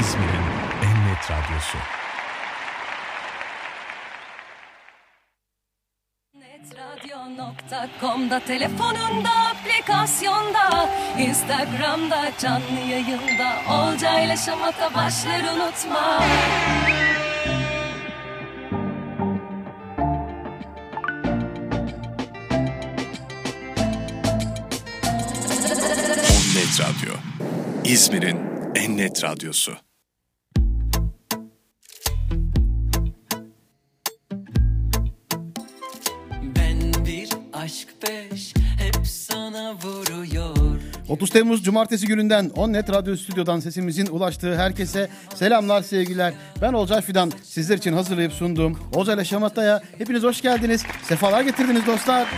İzmir'in en net radyosu. Netradio.com'da telefonunda aplikasyonda Instagram'da canlı yayında Olcay ile Şamata başlar unutma Net Radyo. İzmir'in en net radyosu. Ben bir aşk peş hep sana vuruyor 30 Temmuz Cumartesi gününden Onnet Radyo Stüdyo'dan sesimizin ulaştığı herkese selamlar sevgiler. Ben Olcay Fidan sizler için hazırlayıp sunduğum Olcay ile Şamata'ya hepiniz hoş geldiniz. Sefalar getirdiniz dostlar.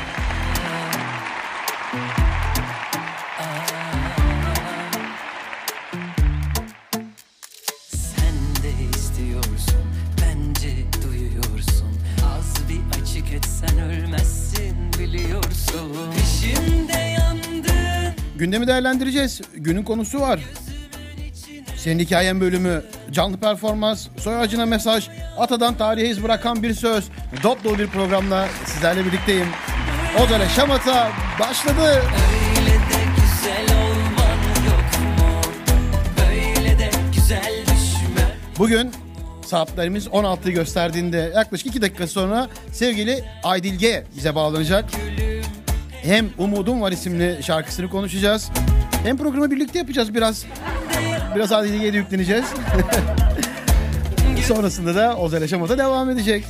Gündemi değerlendireceğiz. Günün konusu var. Senin hikayen bölümü, canlı performans, soy ağacına mesaj, atadan tarihe iz bırakan bir söz, dop dolu bir programla sizlerle birlikteyim. Olcay ile Şamata başladı. Öyle de güzel olman yok mu? Böyle de güzel düşme Bugün saatlerimiz 16'yı gösterdiğinde yaklaşık 2 dakika sonra sevgili Aydilge bize bağlanacak. Hem Umudum Var isimli şarkısını konuşacağız. Hem programı birlikte yapacağız biraz. Biraz Aydilge'ye de yükleneceğiz. Sonrasında da Ozel Yaşamada devam edecek.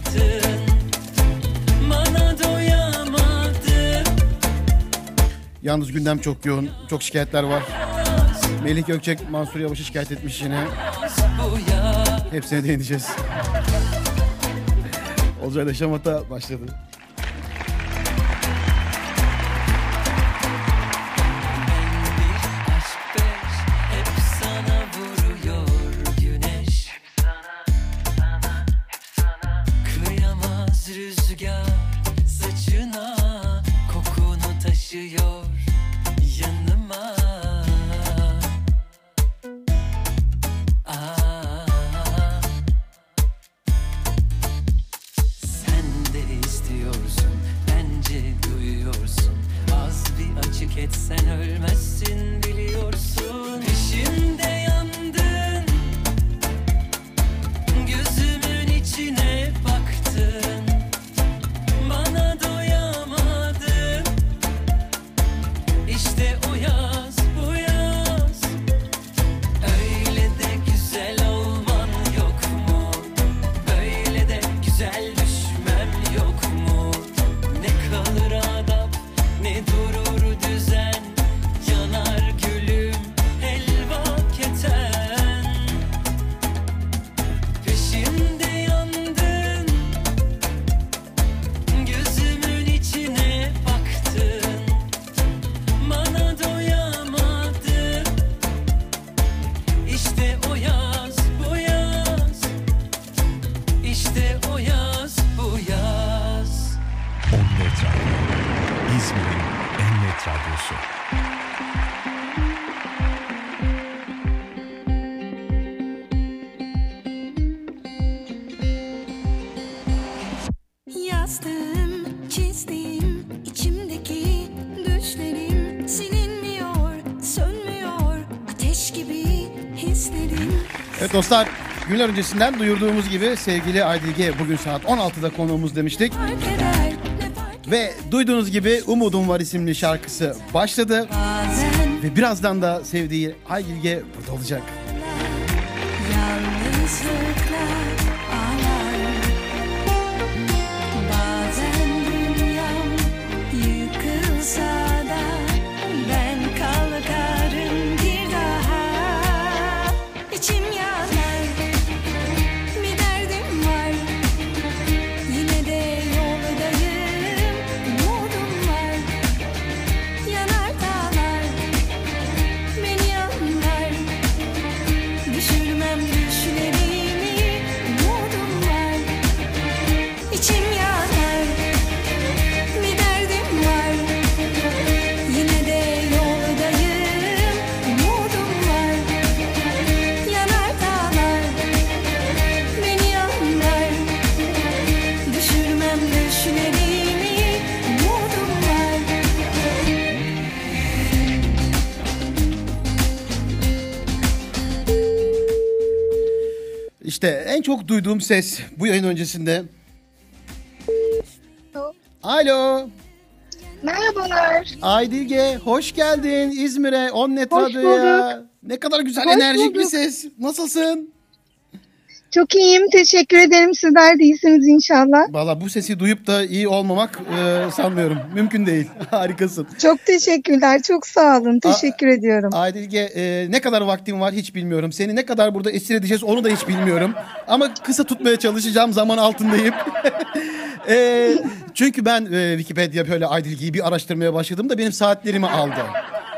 Yalnız gündem çok yoğun. Çok şikayetler var. Melih Gökçek Mansur Yavaş'ı şikayet etmiş yine. Hepsine değineceğiz. Olcay ile Şamata başladı. you your Evet dostlar günler öncesinden duyurduğumuz gibi sevgili Aydilge bugün saat 16'da konuğumuz demiştik. Ve duyduğunuz gibi Umudum Var isimli şarkısı başladı. Ve birazdan da sevdiği Aydilge burada olacak. yalnızlıklar çok duyduğum ses bu yayın öncesinde. Alo. Merhabalar. Aydilge hoş geldin İzmir'e Onnet Hoş Radyo'ya. Ne kadar güzel Hoş enerjik bir bulduk. ses. Nasılsın? Çok iyiyim. Teşekkür ederim. Sizler de iyisiniz inşallah. Valla bu sesi duyup da iyi olmamak e, sanmıyorum. Mümkün değil. Harikasın. Çok teşekkürler. Çok sağ olun. Teşekkür ediyorum. Aydilge e, ne kadar vaktim var hiç bilmiyorum. Seni ne kadar burada esir edeceğiz onu da hiç bilmiyorum. Ama kısa tutmaya çalışacağım zaman altındayım. E, çünkü ben e, Wikipedia böyle Aydilge'yi bir araştırmaya başladığımda benim saatlerimi aldı.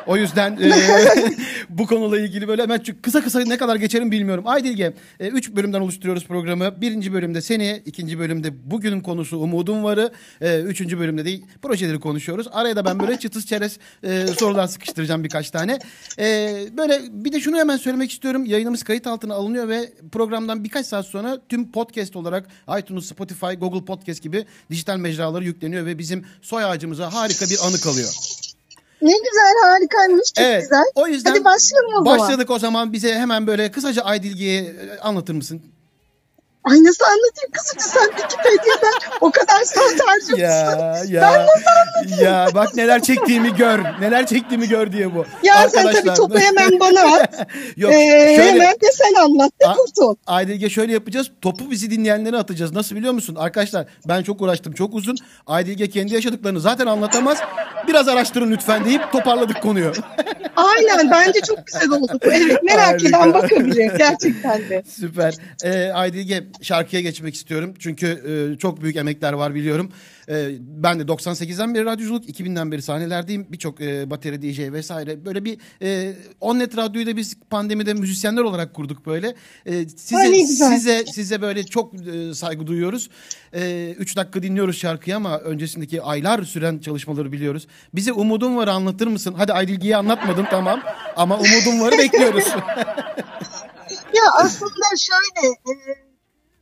O yüzden e, bu konuyla ilgili böyle hemen çünkü kısa kısa ne kadar geçerim bilmiyorum. Aydilge, e, üç bölümden oluşturuyoruz programı. Birinci bölümde seni, ikinci bölümde bugünün konusu Umudum Var'ı, e, üçüncü bölümde de projeleri konuşuyoruz. Araya da ben böyle çıtız çerez e, sorular sıkıştıracağım birkaç tane. E, böyle bir de şunu hemen söylemek istiyorum. Yayınımız kayıt altına alınıyor ve programdan birkaç saat sonra tüm podcast olarak iTunes, Spotify, Google Podcast gibi dijital mecraları yükleniyor ve bizim soy ağacımıza harika bir anı kalıyor. Ne güzel harikaymış. Çok Evet. güzel. O yüzden Hadi başlayalım o zaman. Başladık o zaman bize hemen böyle kısaca Aydilge'yi e, anlatır mısın? Ay nasıl anlatayım kızım sen Wikipedia'dan o kadar harcıyorsun. Ya ya ya bak neler çektiğimi gör. Neler çektiğimi gör diye bu. Ya sen tabii topu hemen bana at. Yok Ee, şöyle hemen de sen anlat de kurtul. Aydilge şöyle yapacağız. Topu bizi dinleyenlere atacağız. Nasıl biliyor musun? Arkadaşlar ben çok uğraştım. Çok uzun. Aydilge kendi yaşadıklarını zaten anlatamaz. Biraz araştırın lütfen deyip toparladık konuyu. Aynen bence çok güzel oldu. Evet merak Harika. eden bakabilir gerçekten de. Süper. Ee, Aydilge şarkıya geçmek istiyorum. Çünkü e, çok büyük emekler var biliyorum. E, ben de 98'den beri radyoculuk, 2000'den beri sahnelerdeyim. Birçok e, bateri DJ vesaire. Böyle bir e, Onnet Radyo'yu da biz pandemide müzisyenler olarak kurduk böyle. E, size, Ay, size size böyle çok e, saygı duyuyoruz. 3 dakika dinliyoruz şarkıyı ama öncesindeki aylar süren çalışmaları biliyoruz. Bize Umudum Var'ı anlatır mısın? Hadi Aydilge'yi anlatmadım tamam. Ama Umudum Var'ı bekliyoruz. Ya aslında şöyle e,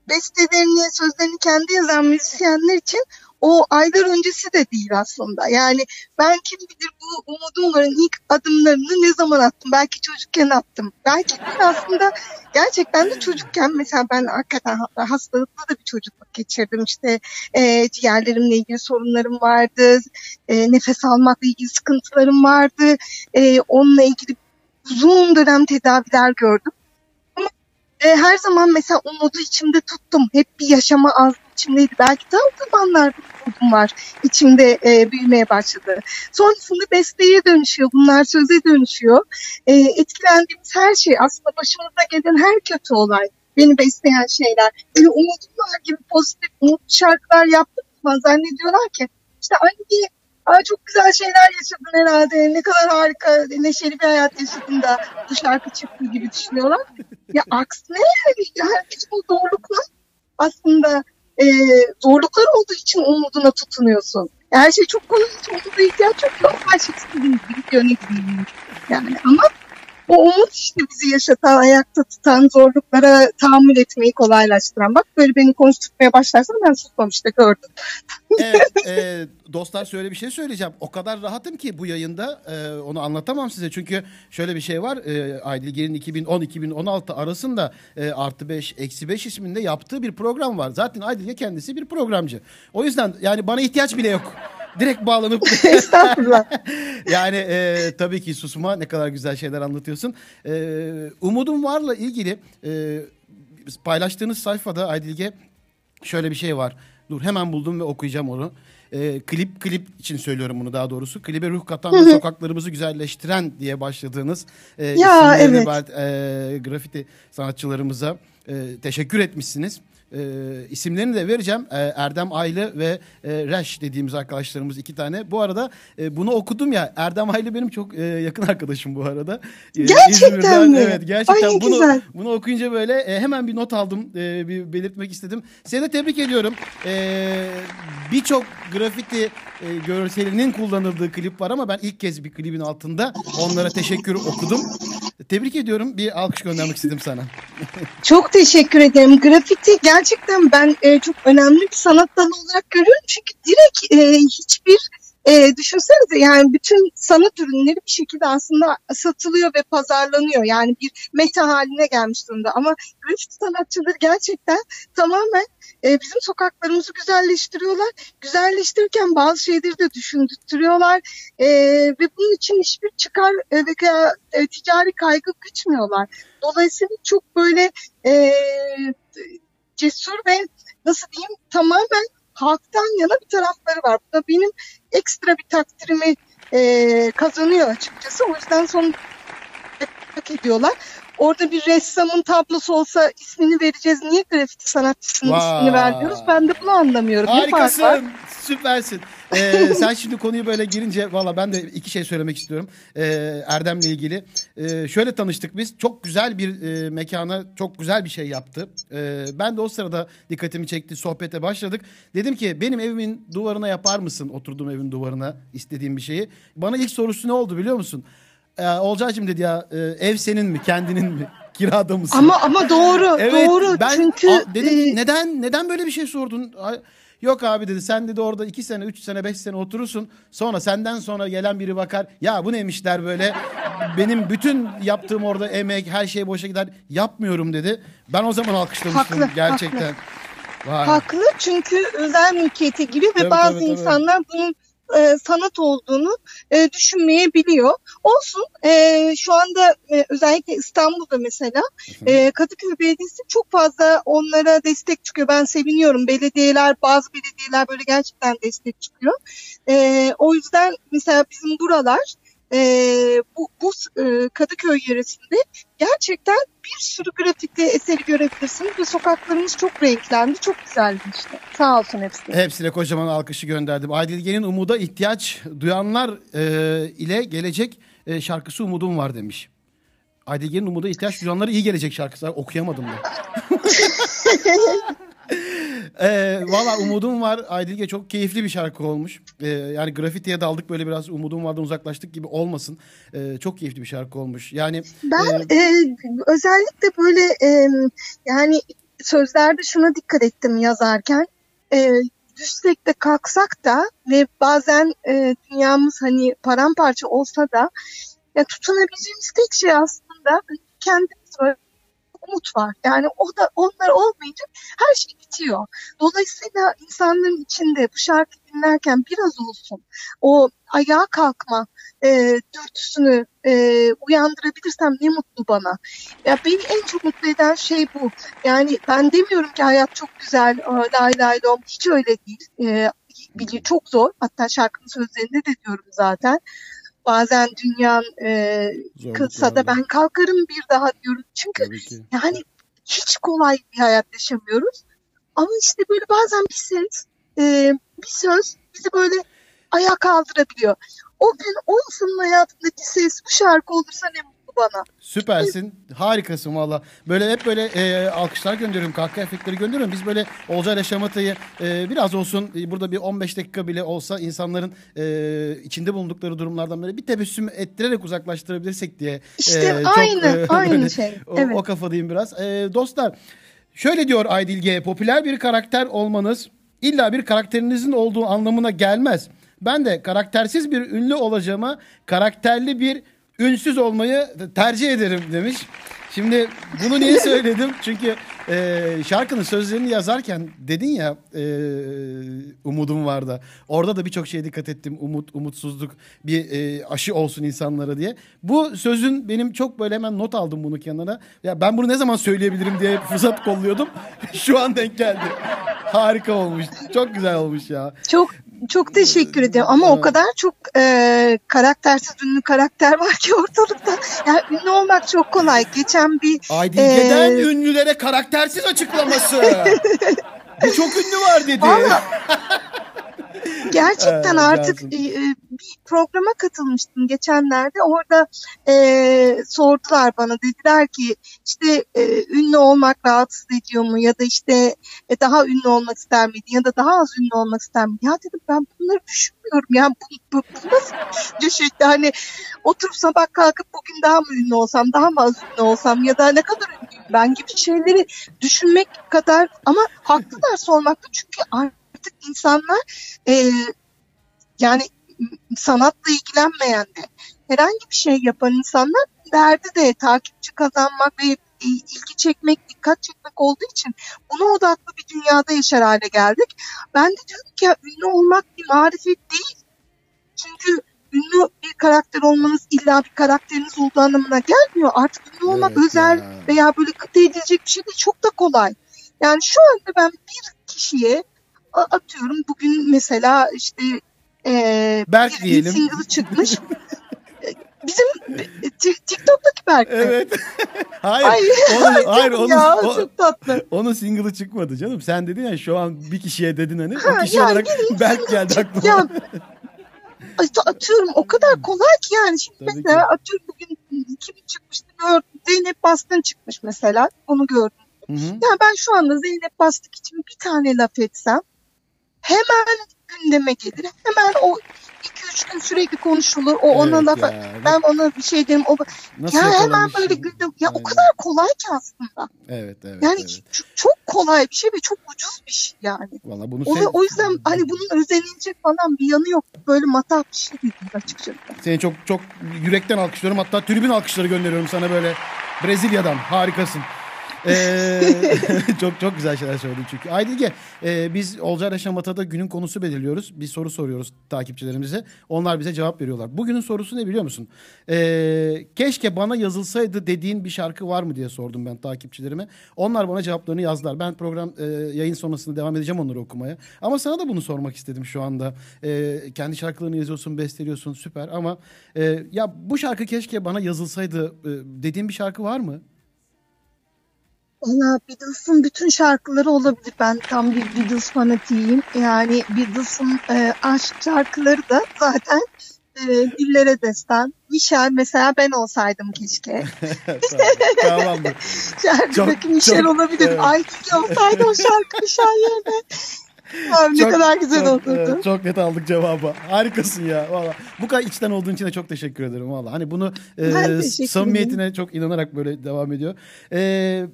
bestelerini, sözlerini kendi yazan müzisyenler için o aylar öncesi de değil aslında. Yani ben kim bilir bu umudum varın ilk adımlarını ne zaman attım? Belki çocukken attım. Belki de aslında gerçekten de çocukken mesela ben hakikaten hastalıklı da bir çocukluk geçirdim. İşte e, ciğerlerimle ilgili sorunlarım vardı. E, nefes almakla ilgili sıkıntılarım vardı. E, onunla ilgili uzun dönem tedaviler gördüm. E, her zaman mesela umudu içimde tuttum. Hep bir yaşama az içimdeydi. Belki de o zamanlar bir umudum var. içimde e, büyümeye başladı. Sonrasında besteye dönüşüyor. Bunlar söze dönüşüyor. E, etkilendiğimiz her şey aslında başımıza gelen her kötü olay. Beni besleyen şeyler. Böyle umudum var gibi pozitif umutlu şarkılar yaptım zannediyorlar ki işte aynı Aa, çok güzel şeyler yaşadın herhalde. Ne kadar harika, neşeli bir hayat yaşadın da bu şarkı çıktı gibi düşünüyorlar. Ya aksine yani bütün bu zorluklar aslında e, zorluklar olduğu için umuduna tutunuyorsun. Her şey çok kolay umuda ihtiyaç yok. Yok her şey istediğiniz gibi yönetilmiyor. Yani ama o umut işte bizi yaşatan, ayakta tutan, zorluklara tahammül etmeyi kolaylaştıran. Bak böyle beni konuşturmaya başlarsan ben susmam işte gördüm. evet, e, dostlar şöyle bir şey söyleyeceğim. O kadar rahatım ki bu yayında e, onu anlatamam size. Çünkü şöyle bir şey var. E, Aydilge'nin 2010-2016 arasında e, artı 5, eksi 5 isminde yaptığı bir program var. Zaten Aydilge kendisi bir programcı. O yüzden yani bana ihtiyaç bile yok. Direkt bağlanıp Estağfurullah. yani e, tabii ki susma ne kadar güzel şeyler anlatıyorsun. E, Umudum Var'la ilgili e, paylaştığınız sayfada Aydilge şöyle bir şey var. Dur hemen buldum ve okuyacağım onu. E, klip klip için söylüyorum bunu daha doğrusu. Klibe ruh katan ve sokaklarımızı güzelleştiren diye başladığınız e, Ya, evet. ba- e, grafiti sanatçılarımıza e, teşekkür etmişsiniz. E, isimlerini de vereceğim. E, Erdem Aylı ve e, Reş dediğimiz arkadaşlarımız iki tane. Bu arada e, bunu okudum ya. Erdem Aylı benim çok e, yakın arkadaşım bu arada. E, Gerçekten İzmir'den, mi? Evet gerçekten. Ay, bunu, güzel. bunu okuyunca böyle e, hemen bir not aldım. E, bir belirtmek istedim. Seni de tebrik ediyorum. E, Birçok grafiti e, görselinin kullanıldığı klip var ama ben ilk kez bir klibin altında onlara teşekkür okudum. Tebrik ediyorum. Bir alkış göndermek istedim sana. Çok teşekkür ederim. Grafiti gerçekten ben e, çok önemli bir sanat dalı olarak görüyorum. Çünkü direkt e, hiçbir e, düşünsenize yani bütün sanat ürünleri bir şekilde aslında satılıyor ve pazarlanıyor. Yani bir meta haline gelmiş durumda. Ama grafiti sanatçıları gerçekten tamamen e, bizim sokaklarımızı güzelleştiriyorlar. Güzelleştirirken bazı şeyleri de düşündürtüyorlar. E, ve bunun için hiçbir çıkar e, veya e, ticari kaygı gütmüyorlar. Dolayısıyla çok böyle e, cesur ve nasıl diyeyim tamamen halktan yana bir tarafları var. Bu da benim ekstra bir takdirimi e, kazanıyor açıkçası. O yüzden son hak ediyorlar. Orada bir ressamın tablosu olsa ismini vereceğiz. Niye grafiti sanatçısının Vay. ismini vermiyoruz? Ben de bunu anlamıyorum. Ne fark var? Süpersin. Ee, sen şimdi konuyu böyle girince valla ben de iki şey söylemek istiyorum. Ee, Erdem'le ilgili. Ee, şöyle tanıştık biz. Çok güzel bir e, mekana çok güzel bir şey yaptı. Ee, ben de o sırada dikkatimi çekti. Sohbete başladık. Dedim ki benim evimin duvarına yapar mısın? Oturduğum evin duvarına istediğim bir şeyi. Bana ilk sorusu ne oldu biliyor musun? Ee, Olcaycığım dedi ya e, ev senin mi kendinin mi? Kirada mısın? Ama ama doğru, Evet, doğru. ben Çünkü a- dedim e, neden neden böyle bir şey sordun? Yok abi dedi sen dedi orada iki sene, üç sene, beş sene oturursun. Sonra senden sonra gelen biri bakar. Ya bu neymiş der böyle. Benim bütün yaptığım orada emek, her şey boşa gider. Yapmıyorum dedi. Ben o zaman alkışlamıştım Haklı, gerçekten. Vay. Haklı çünkü özel mülkiyete giriyor ve Tabii, bazı tabii, tabii. insanlar bunun e, sanat olduğunu e, düşünmeyebiliyor. Olsun e, şu anda e, özellikle İstanbul'da mesela e, Kadıköy Belediyesi çok fazla onlara destek çıkıyor. Ben seviniyorum. Belediyeler bazı belediyeler böyle gerçekten destek çıkıyor. E, o yüzden mesela bizim buralar e, bu, bu e, Kadıköy yöresinde gerçekten bir sürü grafikte eseri görebilirsiniz ve sokaklarımız çok renklendi, çok güzeldi işte. Sağ olsun hepsi. Hepsine kocaman alkışı gönderdim. Aydilge'nin umuda ihtiyaç duyanlar e, ile gelecek e, şarkısı umudum var demiş. Aydilge'nin umuda ihtiyaç duyanlara iyi gelecek şarkısı. Okuyamadım da. Ee, Valla umudum var. Aydilge çok keyifli bir şarkı olmuş. Ee, yani grafitiye daldık böyle biraz umudum vardan uzaklaştık gibi olmasın. Ee, çok keyifli bir şarkı olmuş. Yani Ben e, e, özellikle böyle e, yani sözlerde şuna dikkat ettim yazarken. E, düşsek de kalksak da ve bazen e, dünyamız hani paramparça olsa da ya tutunabileceğimiz tek şey aslında kendimiz böyle umut var. Yani o da onlar olmayınca her şey bitiyor. Dolayısıyla insanların içinde bu şarkı dinlerken biraz olsun o ayağa kalkma e, dürtüsünü e, uyandırabilirsem ne mutlu bana. Ya beni en çok mutlu eden şey bu. Yani ben demiyorum ki hayat çok güzel, lay lay lom. Hiç öyle değil. E, çok zor. Hatta şarkının sözlerinde de diyorum zaten. Bazen dünyanın e, kılsa da ben kalkarım bir daha diyorum. Çünkü yani hiç kolay bir hayat yaşamıyoruz. Ama işte böyle bazen bir ses, e, bir söz bizi böyle ayağa kaldırabiliyor. O gün o insanın hayatındaki ses bu şarkı olursa ne bana. Süpersin. Harikasın valla. Böyle hep böyle e, alkışlar gönderiyorum. Kahkaha efektleri gönderiyorum. Biz böyle Olcay Şamata'yı e, biraz olsun e, burada bir 15 dakika bile olsa insanların e, içinde bulundukları durumlardan böyle bir tebessüm ettirerek uzaklaştırabilirsek diye. İşte e, çok, aynı, e, aynı böyle şey. O, Evet. o kafadayım biraz. E, dostlar şöyle diyor Aydilge. Popüler bir karakter olmanız illa bir karakterinizin olduğu anlamına gelmez. Ben de karaktersiz bir ünlü olacağıma karakterli bir ünsüz olmayı tercih ederim demiş. Şimdi bunu niye söyledim? Çünkü e, şarkının sözlerini yazarken dedin ya e, umudum var da. Orada da birçok şeye dikkat ettim. Umut, umutsuzluk bir e, aşı olsun insanlara diye. Bu sözün benim çok böyle hemen not aldım bunu kenara. Ya ben bunu ne zaman söyleyebilirim diye fırsat kolluyordum. Şu an denk geldi. Harika olmuş. Çok güzel olmuş ya. Çok çok teşekkür ederim ama o kadar çok e, karaktersiz ünlü karakter var ki ortalıkta. Yani ünlü olmak çok kolay. Geçen bir Aydilge'den e, ünlülere karaktersiz açıklaması. Bir çok ünlü var dedi. Gerçekten Ee, artık e, e, bir programa katılmıştım geçenlerde. Orada e, sordular bana. Dediler ki işte e, ünlü olmak rahatsız ediyor mu? Ya da işte e, daha ünlü olmak ister miydin? Ya da daha az ünlü olmak ister miydin? Ya dedim ben bunları düşünmüyorum. Yani bu, bu, bu nasıl düşünce hani oturup sabah kalkıp bugün daha mı ünlü olsam daha mı az ünlü olsam? Ya da ne kadar ünlüyüm ben gibi şeyleri düşünmek kadar ama haklılar sormakta. Çünkü artık insanlar e, yani sanatla ilgilenmeyen de herhangi bir şey yapan insanlar derdi de takipçi kazanmak ve e, ilgi çekmek, dikkat çekmek olduğu için buna odaklı bir dünyada yaşar hale geldik. Ben de diyorum ki ya, ünlü olmak bir marifet değil. Çünkü ünlü bir karakter olmanız illa bir karakteriniz olduğu anlamına gelmiyor. Artık ünlü olmak Evet özel ya. veya böyle kıt edilecek bir şey değil. Çok da kolay. Yani şu anda ben bir kişiye atıyorum bugün mesela işte e, Berk bir diyelim. single çıkmış. Bizim e, Tik- TikTok'taki Berk? Evet. hayır. Ay, onu, hayır çok onu, ya, o- çok tatlı. onun single'ı çıkmadı canım. Sen dedin ya şu an bir kişiye dedin hani. Ha, o kişi yani olarak Berk geldi aklıma. Ya at- atıyorum o kadar kolay ki yani şimdi Tabii mesela ki. atıyorum bugün kim çıkmıştı gördüm Zeynep Bastın çıkmış mesela onu gördüm. Hı hı. Yani ben şu anda Zeynep Bastık için bir tane laf etsem hemen gündeme gelir. Hemen o 2-3 gün sürekli konuşulur. O ona Evet laf ya, ben ona bir şey derim. O Nasıl ya hemen böyle gündem. Ya o Aynen. kadar kolay ki aslında. Evet evet. Yani evet. çok kolay bir şey ve çok ucuz bir şey yani. Valla bunu O, sev- o yüzden hani bunun özenilecek falan bir yanı yok. Böyle matah bir şey değil açıkçası. Seni çok çok yürekten alkışlıyorum. Hatta tribün alkışları gönderiyorum sana böyle Brezilya'dan. Harikasın. Ee, çok çok güzel şeyler söyledin çünkü. Aydilge e, biz Olcay Şamata'da günün konusu belirliyoruz. Bir soru soruyoruz takipçilerimize. Onlar bize cevap veriyorlar. Bugünün sorusu ne biliyor musun? Ee, keşke bana yazılsaydı dediğin bir şarkı var mı diye sordum ben takipçilerime. Onlar bana cevaplarını yazdılar. Ben program e, yayın sonrasında devam edeceğim onları okumaya. Ama sana da bunu sormak istedim şu anda. E, kendi şarkılarını yazıyorsun, besteliyorsun süper ama e, ya bu şarkı keşke bana yazılsaydı e, dediğin bir şarkı var mı? Valla Beatles'ın bütün şarkıları olabilir. Ben tam bir Beatles fanatiyim. Yani Beatles'ın e, aşk şarkıları da zaten e, dillere destan. Michel mesela ben olsaydım keşke. tamam, tamamdır. Şarkıdaki Michel çok- olabilir. evet. Ay keşke olsaydı o şarkı Michel yerine. Abi ne Çok- kadar güzel çok, olurdu. evet, çok net aldık cevabı. Harikasın ya valla. Bu kadar içten olduğun için de çok teşekkür ederim valla. Hani bunu e, Ben samimiyetine çok inanarak böyle devam ediyor. E,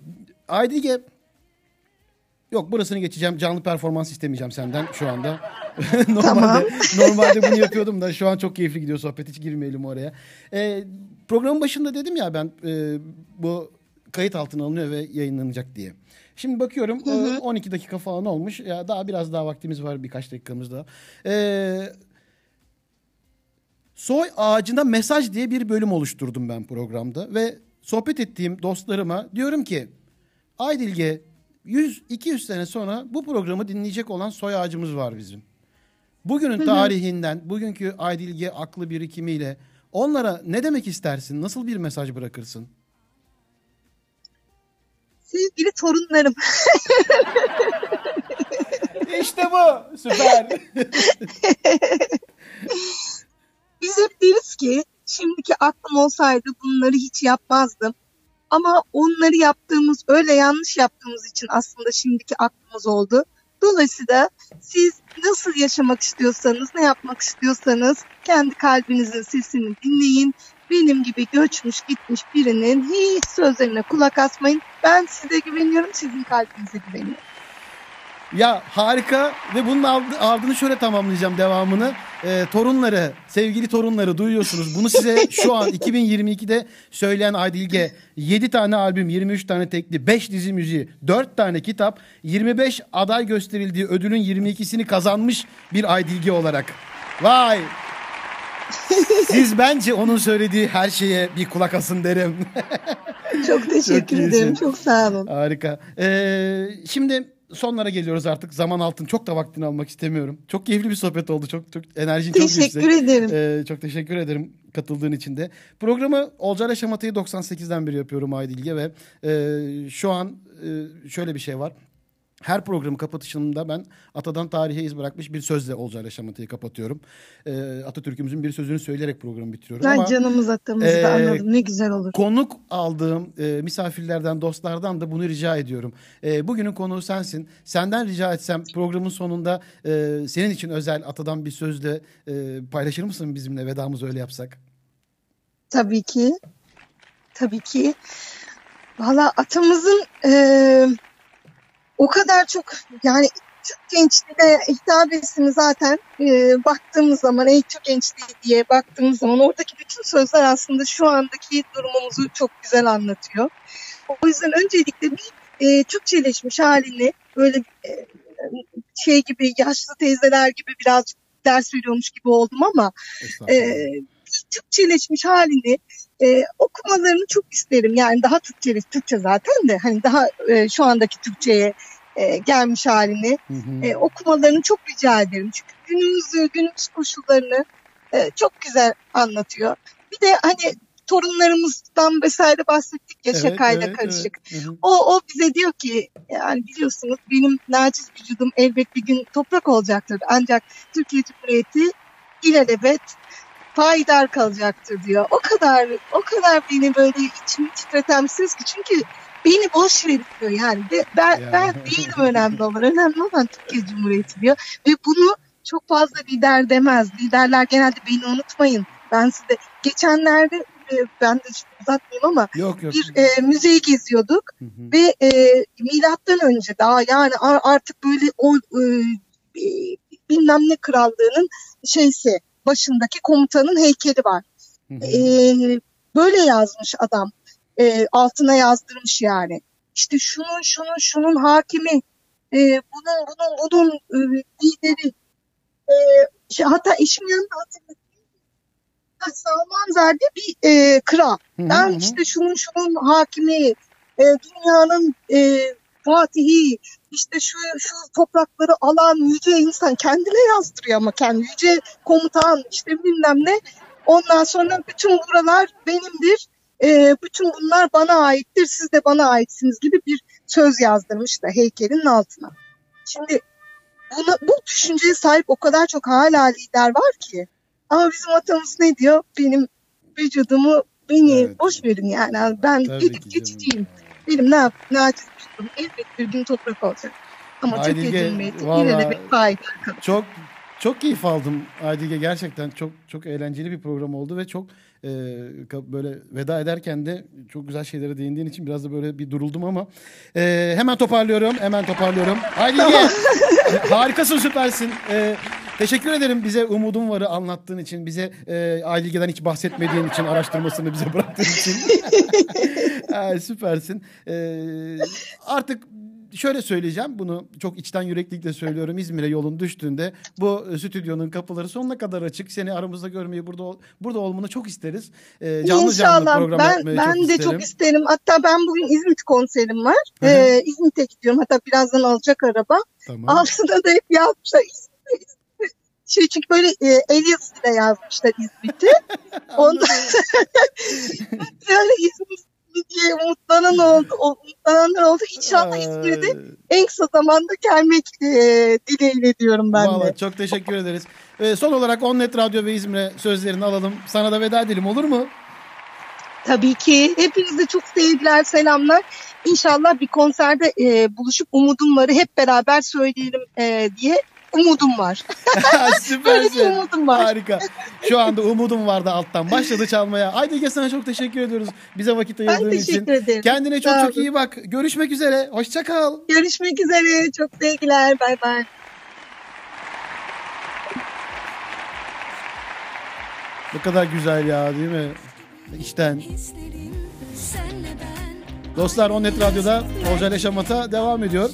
Aydige Yok burasını geçeceğim. Canlı performans istemeyeceğim senden şu anda. normalde, Tamam. normalde bunu yapıyordum da şu an çok keyifli gidiyor sohbet. Hiç girmeyelim oraya. Ee, programın başında dedim ya ben e, bu kayıt altına alınıyor ve yayınlanacak diye. Şimdi bakıyorum e, 12 dakika falan olmuş. Ya daha biraz daha vaktimiz var birkaç dakikamız daha. Ee, Soy ağacına mesaj diye bir bölüm oluşturdum ben programda ve sohbet ettiğim dostlarıma diyorum ki Aydilge 100-200 sene sonra bu programı dinleyecek olan soy ağacımız var bizim. Bugünün tarihinden, bugünkü Aydilge aklı birikimiyle onlara ne demek istersin? Nasıl bir mesaj bırakırsın? Sevgili torunlarım. İşte bu. Süper. Biz hep deriz ki şimdiki aklım olsaydı bunları hiç yapmazdım. Ama onları yaptığımız, öyle yanlış yaptığımız için aslında şimdiki aklımız oldu. Dolayısıyla siz nasıl yaşamak istiyorsanız, ne yapmak istiyorsanız kendi kalbinizin sesini dinleyin. Benim gibi göçmüş gitmiş birinin hiç sözlerine kulak asmayın. Ben size güveniyorum, sizin kalbinize güveniyorum. Ya harika ve bunun ard- ardını şöyle tamamlayacağım devamını. Ee, torunları, sevgili torunları duyuyorsunuz. Bunu size şu an 2022'de söyleyen Aydilge 7 tane albüm, 23 tane tekli, 5 dizi müziği, 4 tane kitap, 25 aday gösterildiği ödülün 22'sini kazanmış bir Aydilge olarak. Vay! Siz bence onun söylediği her şeye bir kulak asın derim. Çok teşekkür iyisin. ederim. Çok sağ olun. Harika. Ee, şimdi sonlara geliyoruz artık. Zaman altın çok da vaktini almak istemiyorum. Çok keyifli bir sohbet oldu. Çok çok enerjin çok yüksek. Teşekkür ederim. Ee, çok teşekkür ederim katıldığın için de. Programı Olcayla Şamata'yı 98'den beri yapıyorum Aydilge ve e, şu an e, şöyle bir şey var. Her programı kapatışında ben atadan tarihe iz bırakmış bir sözle Olcayla Şamata'yı kapatıyorum. Ee, Atatürk'ümüzün bir sözünü söyleyerek programı bitiriyorum. Ben Ama canımız atımızda Ee, anladım. Ne güzel olur. konuk aldığım e, misafirlerden, dostlardan da bunu rica ediyorum. E, bugünün konuğu sensin. Senden rica etsem programın sonunda e, senin için özel atadan bir sözle e, paylaşır mısın bizimle vedamızı öyle yapsak? Tabii ki. Tabii ki. Valla atamızın eee, o kadar çok yani Türk gençliğine hitap etsin zaten e, baktığımız zaman ey Türk gençliği diye baktığımız zaman oradaki bütün sözler aslında şu andaki durumumuzu çok güzel anlatıyor. O yüzden öncelikle bir e, Türkçeleşmiş halini böyle e, şey gibi yaşlı teyzeler gibi birazcık ders veriyormuş gibi oldum ama e, Türkçeleşmiş halini e, okumalarını çok isterim. Yani daha Türkçe, Türkçe zaten de hani daha e, şu andaki Türkçe'ye e, gelmiş halini Hı hı. e, okumalarını çok rica ederim. Çünkü günümüzü, günümüz koşullarını e, çok güzel anlatıyor. Bir de hani torunlarımızdan vesaire bahsettik ya Evet, şakayla evet, karışık. evet. Hı hı. O, o bize diyor ki yani biliyorsunuz benim naciz vücudum elbet bir gün toprak olacaktır. Ancak Türkiye Cumhuriyeti ilelebet payidar kalacaktır diyor. O kadar o kadar beni böyle içimi titreten bir söz ki çünkü beni boş verin diyor yani. Be- Ben, Ya. ben değilim önemli olan. Önemli olan Türkiye Cumhuriyeti diyor. Ve bunu çok fazla lider demez. Liderler genelde beni unutmayın. Ben size geçenlerde e, ben de uzatmayayım ama Yok yok. bir e, müzeyi geziyorduk Hı hı. ve e, milattan önce daha yani artık böyle o e, bilmem ne krallığının şeysi başındaki komutanın heykeli var. Hı hı. E, böyle yazmış adam. E, altına yazdırmış yani. İşte şunun şunun şunun hakimi e, bunun bunun bunun e, lideri e, şey, hatta eşim yanında hatırladım. Ha, Salman diye bir e, kral. Ben işte şunun şunun hakimi, e, dünyanın e, fatihi, işte şu şu toprakları alan yüce insan kendine yazdırıyor ama kendi yüce komutan işte bilmem ne. Ondan sonra bütün buralar benimdir. E, bütün bunlar bana aittir. Siz de bana aitsiniz gibi bir söz yazdırmış da heykelin altına. Şimdi buna, bu düşünceye sahip o kadar çok hala lider var ki. Ama bizim atamız ne diyor? Benim vücudumu beni Evet. boş verin yani. Ben Tabii canım. geçiciyim. Benim ne yap, naciz vücudum elbet bir gün toprak olacak. Ama Aydilge, Türkiye Cumhuriyeti vallahi- yine de bir payidar. Çok çok keyif aldım Aydige gerçekten çok çok eğlenceli bir program oldu ve çok e, böyle veda ederken de çok güzel şeylere değindiğin için biraz da böyle bir duruldum ama e, hemen toparlıyorum hemen toparlıyorum. Aydige harikasın süpersin. E, teşekkür ederim bize umudum varı anlattığın için bize e, Aydige'den hiç bahsetmediğin için araştırmasını bize bıraktığın için Ay, süpersin E, artık şöyle söyleyeceğim bunu çok içten yüreklilikle söylüyorum İzmir'e yolun düştüğünde bu stüdyonun kapıları sonuna kadar açık seni aramızda görmeyi burada ol- burada olmanı çok isteriz Ee, canlı canlı İnşallah program ben yapmayı ben çok de isterim. çok isterim. Hatta ben bugün İzmit konserim var. Hı hı. Ee, İzmit'e gidiyorum. Hatta birazdan alacak araba. tamam. Altına da hep yazmışlar İzmit, İzmit. Şey çünkü böyle e, el yazısıyla yazmışlar İzmit'i. Ondan böyle İzmit diye umutlanan oldu. Umutlananlar oldu. İnşallah İzmir'de en kısa zamanda gelmek e, dileğiyle diyorum ben de. Vallahi çok teşekkür ederiz. Ee, son olarak Onnet Radyo ve İzmir'e sözlerini alalım. Sana da veda edelim olur mu? Tabii ki. Hepinize çok sevgiler, selamlar. İnşallah bir konserde e, buluşup umudum varı hep beraber söyleyelim e, diye umudum var. Böyle Süpersin. umudum var. Harika. Şu anda umudum vardı alttan. Başladı çalmaya. Aydige sana çok teşekkür ediyoruz. Bize vakit Ben ayırdığın için. teşekkür ederim. Kendine çok Sağ çok olun. iyi bak. Görüşmek üzere. Hoşça kal. Görüşmek üzere. Çok sevgiler. Bay bay. Ne kadar güzel ya değil mi? İşten. Dostlar Onnet Radyo'da Olcay Şamata devam ediyor.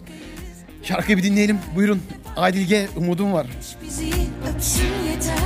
Şarkıyı bir dinleyelim. Buyurun. Aydilge umudum var. bizi öpsün yeter